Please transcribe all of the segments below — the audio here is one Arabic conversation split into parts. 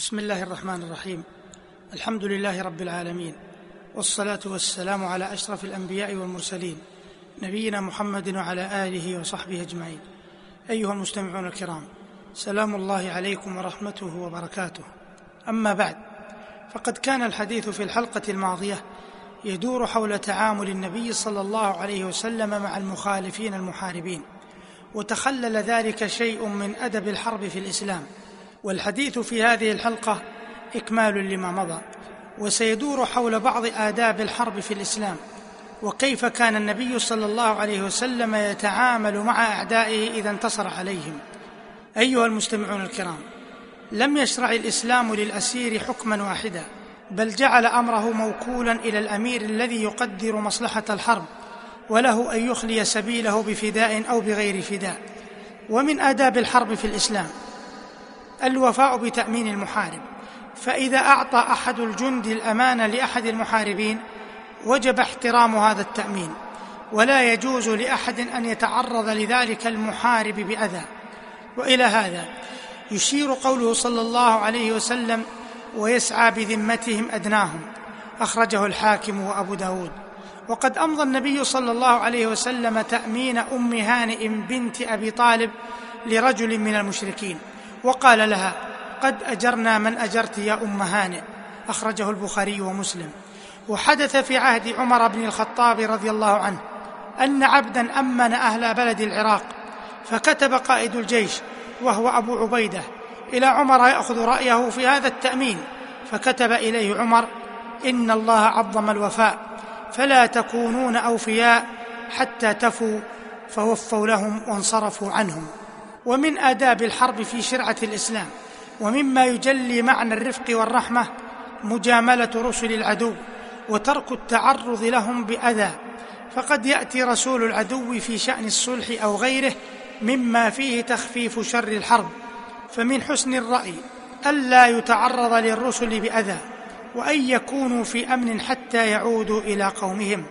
بسم الله الرحمن الرحيم. الحمد لله رب العالمين. والصلاة والسلام على أشرف الأنبياء والمرسلين نبينا محمد وعلى آله وصحبه أجمعين. أيها المستمعون الكرام سلام الله عليكم ورحمته وبركاته. أما بعد فقد كان الحديث في الحلقة الماضية يدور حول تعامل النبي صلى الله عليه وسلم مع المخالفين المحاربين وتخلل ذلك شيء من أدب الحرب في الإسلام. والحديث في هذه الحلقة إكمال لما مضى وسيدور حول بعض آداب الحرب في الإسلام وكيف كان النبي صلى الله عليه وسلم يتعامل مع أعدائه إذا انتصر عليهم. أيها المستمعون الكرام لم يشرع الإسلام للأسير حكما واحدا بل جعل أمره موكولا إلى الأمير الذي يقدر مصلحة الحرب وله أن يخلي سبيله بفداء أو بغير فداء. ومن آداب الحرب في الإسلام الوفاء بتأمين المحارب. فإذا أعطى أحد الجند الأمانة لأحد المحاربين وجب احترام هذا التأمين. ولا يجوز لأحد أن يتعرض لذلك المحارب بأذى. وإلى هذا يشير قوله صلى الله عليه وسلم ويسعى بذمتهم أدناهم أخرجه الحاكم وأبو داود. وقد أمضى النبي صلى الله عليه وسلم تأمين أم هانئ بنت أبي طالب لرجل من المشركين. وقال لها قد أجرنا من أجرت يا أم هانئ. أخرجه البخاري ومسلم. وحدث في عهد عمر بن الخطاب رضي الله عنه أن عبدا أمن أهل بلد العراق فكتب قائد الجيش وهو أبو عبيدة إلى عمر يأخذ رأيه في هذا التأمين فكتب إليه عمر إن الله عظم الوفاء فلا تكونون أوفياء حتى تفوا. فوفوا لهم وانصرفوا عنهم. ومن آداب الحرب في شرعة الإسلام ومما يجلي معنى الرفق والرحمة مجاملة رسل العدو وترك التعرض لهم بأذى. فقد يأتي رسول العدو في شأن الصلح أو غيره مما فيه تخفيف شر الحرب. فمن حسن الرأي ألا يتعرض للرسل بأذى وأن يكونوا في أمن حتى يعودوا إلى قومهم.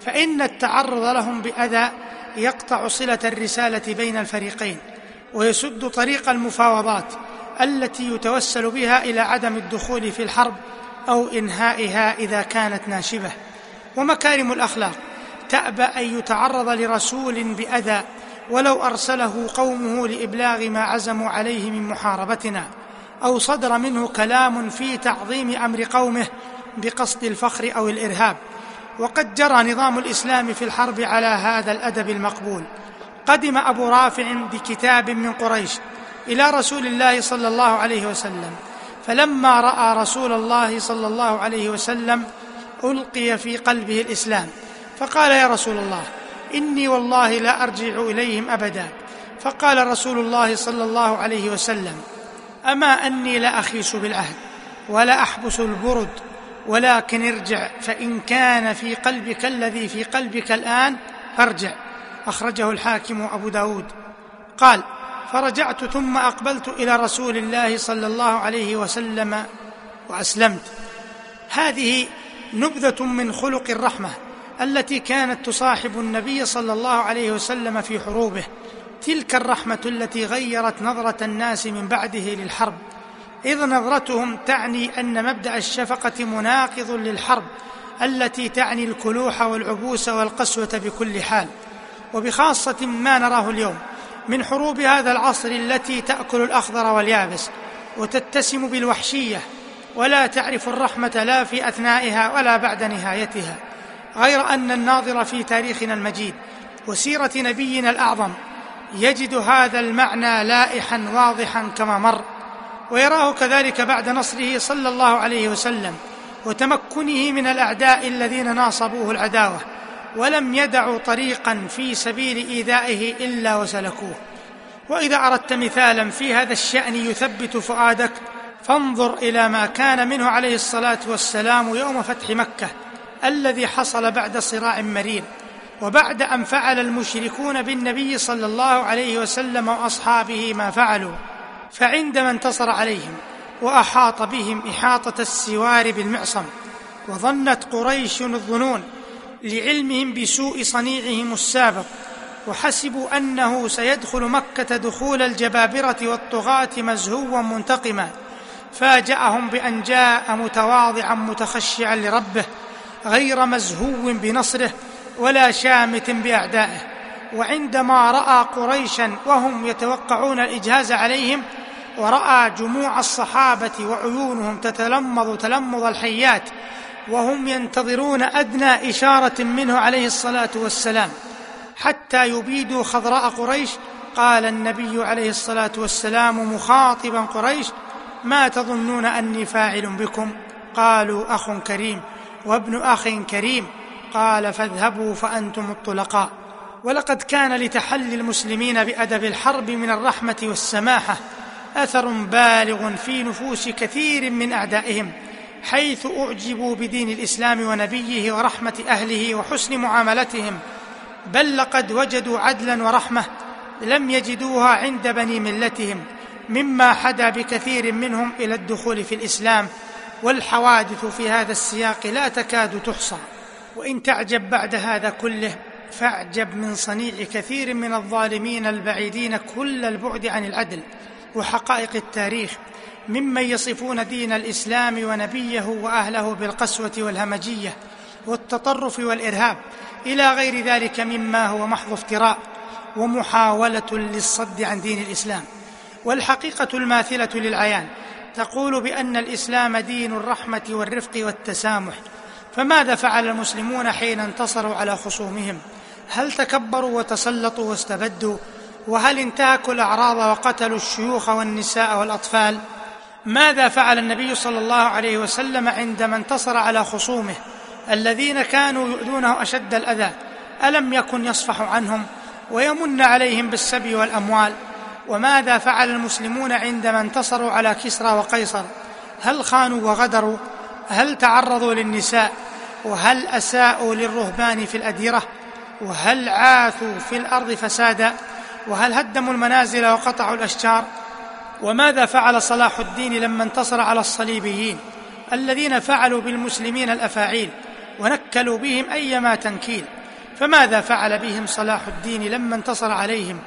فإن التعرض لهم بأذى يقطع صلة الرسالة بين الفريقين. ويسد طريق المفاوضات التي يتوسل بها إلى عدم الدخول في الحرب أو إنهائها إذا كانت ناشبة. ومكارم الأخلاق تأبى أن يتعرض لرسول بأذى ولو أرسله قومه لإبلاغ ما عزموا عليه من محاربتنا أو صدر منه كلام في تعظيم أمر قومه بقصد الفخر أو الإرهاب. وقد جرى نظام الإسلام في الحرب على هذا الأدب المقبول. قدم أبو رافع بكتاب من قريش إلى رسول الله صلى الله عليه وسلم فلما رأى رسول الله صلى الله عليه وسلم ألقي في قلبه الإسلام فقال يا رسول الله إني والله لا أرجع إليهم أبدا. فقال رسول الله صلى الله عليه وسلم أما أني لا أخيس بالعهد ولا أحبس البرد ولكن ارجع فإن كان في قلبك الذي في قلبك الآن فارجع. أخرجه الحاكم أبو داود. قال فرجعت ثم أقبلت إلى رسول الله صلى الله عليه وسلم وأسلمت. هذه نبذة من خلق الرحمة التي كانت تصاحب النبي صلى الله عليه وسلم في حروبه. تلك الرحمة التي غيرت نظرة الناس من بعده للحرب. إذ نظرتهم تعني أن مبدأ الشفقة مناقض للحرب التي تعني الكلوح والعبوس والقسوة بكل حال. وبخاصة ما نراه اليوم من حروب هذا العصر التي تأكل الأخضر واليابس وتتسم بالوحشية ولا تعرف الرحمة لا في أثنائها ولا بعد نهايتها غير أن الناظر في تاريخنا المجيد وسيرة نبينا الأعظم يجد هذا المعنى لائحا واضحا كما مر ويراه كذلك بعد نصره صلى الله عليه وسلم وتمكنه من الأعداء الذين ناصبوه العداوة ولم يدعوا طريقا في سبيل إيذائه إلا وسلكوه. وإذا أردت مثالا في هذا الشأن يثبت فؤادك فانظر إلى ما كان منه عليه الصلاة والسلام يوم فتح مكة الذي حصل بعد صراع مرير وبعد أن فعل المشركون بالنبي صلى الله عليه وسلم وأصحابه ما فعلوا فعندما انتصر عليهم وأحاط بهم إحاطة السوار بالمعصم وظنت قريش الظنون لعلمهم بسوء صنيعهم السابق وحسبوا أنه سيدخل مكة دخول الجبابرة والطغاة مزهوا منتقما. فاجأهم بأن جاء متواضعا متخشعا لربه غير مزهو بنصره ولا شامت بأعدائه. وعندما رأى قريشا وهم يتوقعون الإجهاز عليهم ورأى جموع الصحابة وعيونهم تتلمض تلمض الحيات وهم ينتظرون أدنى إشارة منه عليه الصلاة والسلام حتى يبيدوا خضراء قريش. قال النبي عليه الصلاة والسلام مخاطبا قريش ما تظنون أني فاعل بكم؟ قالوا أخ كريم وابن أخ كريم. قال فاذهبوا فأنتم الطلقاء. ولقد كان لتحلي المسلمين بأدب الحرب من الرحمة والسماحة أثر بالغ في نفوس كثير من أعدائهم. حيث أعجبوا بدين الإسلام ونبيه ورحمة أهله وحسن معاملتهم بل لقد وجدوا عدلا ورحمة لم يجدوها عند بني ملتهم مما حدا بكثير منهم إلى الدخول في الإسلام والحوادث في هذا السياق لا تكاد تحصى. وإن تعجب بعد هذا كله فاعجب من صنيع كثير من الظالمين البعيدين كل البعد عن العدل وحقائق التاريخ ممن يصفون دين الإسلام ونبيه وأهله بالقسوة والهمجية والتطرف والإرهاب إلى غير ذلك مما هو محض افتراء ومحاولة للصد عن دين الإسلام. والحقيقة الماثلة للعيان تقول بأن الإسلام دين الرحمة والرفق والتسامح. فماذا فعل المسلمون حين انتصروا على خصومهم؟ هل تكبروا وتسلطوا واستبدوا؟ وهل انتهكوا الأعراض وقتلوا الشيوخ والنساء والأطفال؟ ماذا فعل النبي صلى الله عليه وسلم عندما انتصر على خصومه الذين كانوا يؤذونه أشد الأذى؟ ألم يكن يصفح عنهم ويمن عليهم بالسبي والأموال؟ وماذا فعل المسلمون عندما انتصروا على كسرى وقيصر؟ هل خانوا وغدروا؟ هل تعرضوا للنساء؟ وهل أساءوا للرهبان في الأديرة؟ وهل عاثوا في الأرض فسادا؟ وهل هدموا المنازل وقطعوا الأشجار؟ وماذا فعل صلاح الدين لما انتصر على الصليبيين الذين فعلوا بالمسلمين الأفاعيل ونكلوا بهم أيما تنكيل؟ فماذا فعل بهم صلاح الدين لما انتصر عليهم؟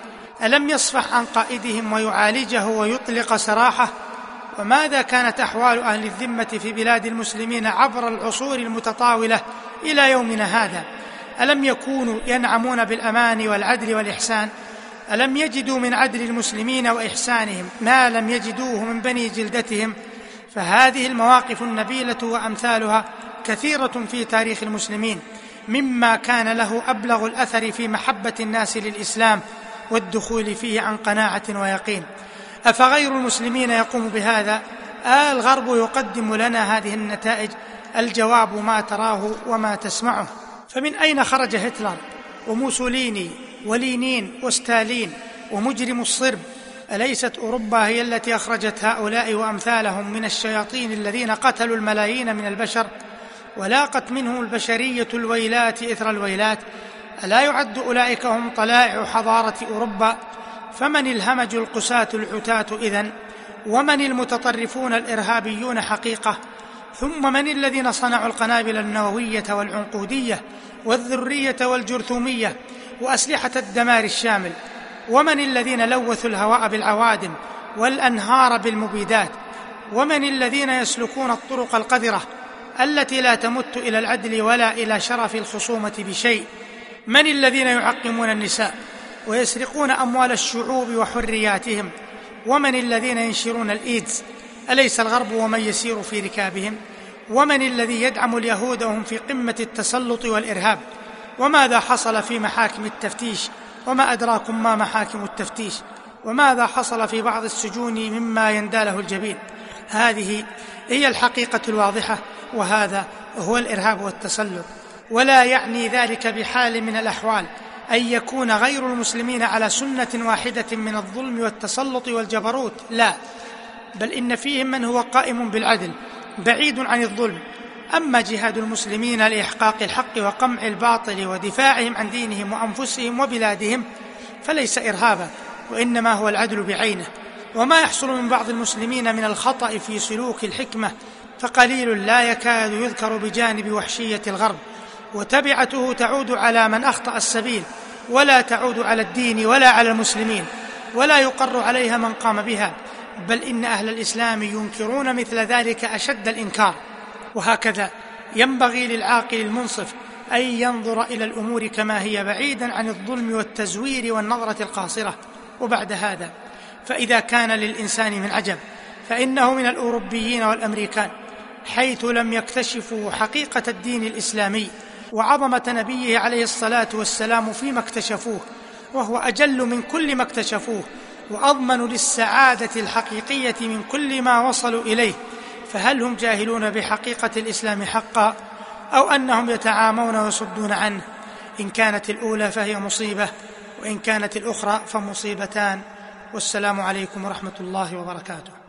ألم يصفح عن قائدهم ويعالجه ويطلق سراحه؟ وماذا كانت أحوال أهل الذمة في بلاد المسلمين عبر العصور المتطاولة إلى يومنا هذا؟ ألم يكونوا ينعمون بالأمان والعدل والإحسان؟ ألم يجدوا من عدل المسلمين وإحسانهم ما لم يجدوه من بني جلدتهم؟ فهذه المواقف النبيلة وأمثالها كثيرة في تاريخ المسلمين مما كان له أبلغ الأثر في محبة الناس للإسلام والدخول فيه عن قناعة ويقين. أفغير المسلمين يقوم بهذا؟ آه الغرب يقدم لنا هذه النتائج. الجواب ما تراه وما تسمعه. فمن أين خرج هتلر وموسوليني ولينين وستالين ومجرم الصرب. أليست أوروبا هي التي أخرجت هؤلاء وأمثالهم من الشياطين الذين قتلوا الملايين من البشر ولاقت منهم البشرية الويلات إثر الويلات؟ ألا يعد أولئك هم طلائع حضارة أوروبا؟ فمن الهمج القساة العتاه إذن؟ ومن المتطرفون الإرهابيون حقيقة؟ ثم من الذين صنعوا القنابل النووية والعنقودية والذرية والجرثومية؟ وأسلحة الدمار الشامل. ومن الذين لوثوا الهواء بالعوادم والأنهار بالمبيدات؟ ومن الذين يسلكون الطرق القذرة التي لا تمت إلى العدل ولا إلى شرف الخصومة بشيء؟ من الذين يعقمون النساء ويسرقون أموال الشعوب وحرياتهم؟ ومن الذين ينشرون الإيدز؟ أليس الغرب ومن يسير في ركابهم؟ ومن الذي يدعم اليهود وهم في قمة التسلط والإرهاب؟ وماذا حصل في محاكم التفتيش؟ وما أدراكم ما محاكم التفتيش؟ وماذا حصل في بعض السجون مما ينداله الجبين؟ هذه هي الحقيقة الواضحة وهذا هو الإرهاب والتسلط. ولا يعني ذلك بحال من الأحوال أن يكون غير المسلمين على سنة واحدة من الظلم والتسلط والجبروت. لا بل إن فيهم من هو قائم بالعدل بعيد عن الظلم. أما جهاد المسلمين لإحقاق الحق وقمع الباطل ودفاعهم عن دينهم وأنفسهم وبلادهم فليس إرهابا وإنما هو العدل بعينه. وما يحصل من بعض المسلمين من الخطأ في سلوك الحكمة فقليل لا يكاد يذكر بجانب وحشية الغرب. وتبعته تعود على من أخطأ السبيل ولا تعود على الدين ولا على المسلمين ولا يقر عليها من قام بها بل إن أهل الإسلام ينكرون مثل ذلك أشد الإنكار. وهكذا. ينبغي للعاقل المنصف أن ينظر إلى الأمور كما هي بعيدا عن الظلم والتزوير والنظرة القاصرة. وبعد هذا فإذا كان للإنسان من عجب فإنه من الأوروبيين والأمريكان حيث لم يكتشفوا حقيقة الدين الإسلامي وعظمة نبيه عليه الصلاة والسلام فيما اكتشفوه وهو أجل من كل ما اكتشفوه وأضمن للسعادة الحقيقية من كل ما وصلوا إليه. فهل هم جاهلون بحقيقة الإسلام حقا أو أنهم يتعامون ويصدون عنه؟ إن كانت الأولى فهي مصيبة وإن كانت الأخرى فمصيبتان. والسلام عليكم ورحمة الله وبركاته.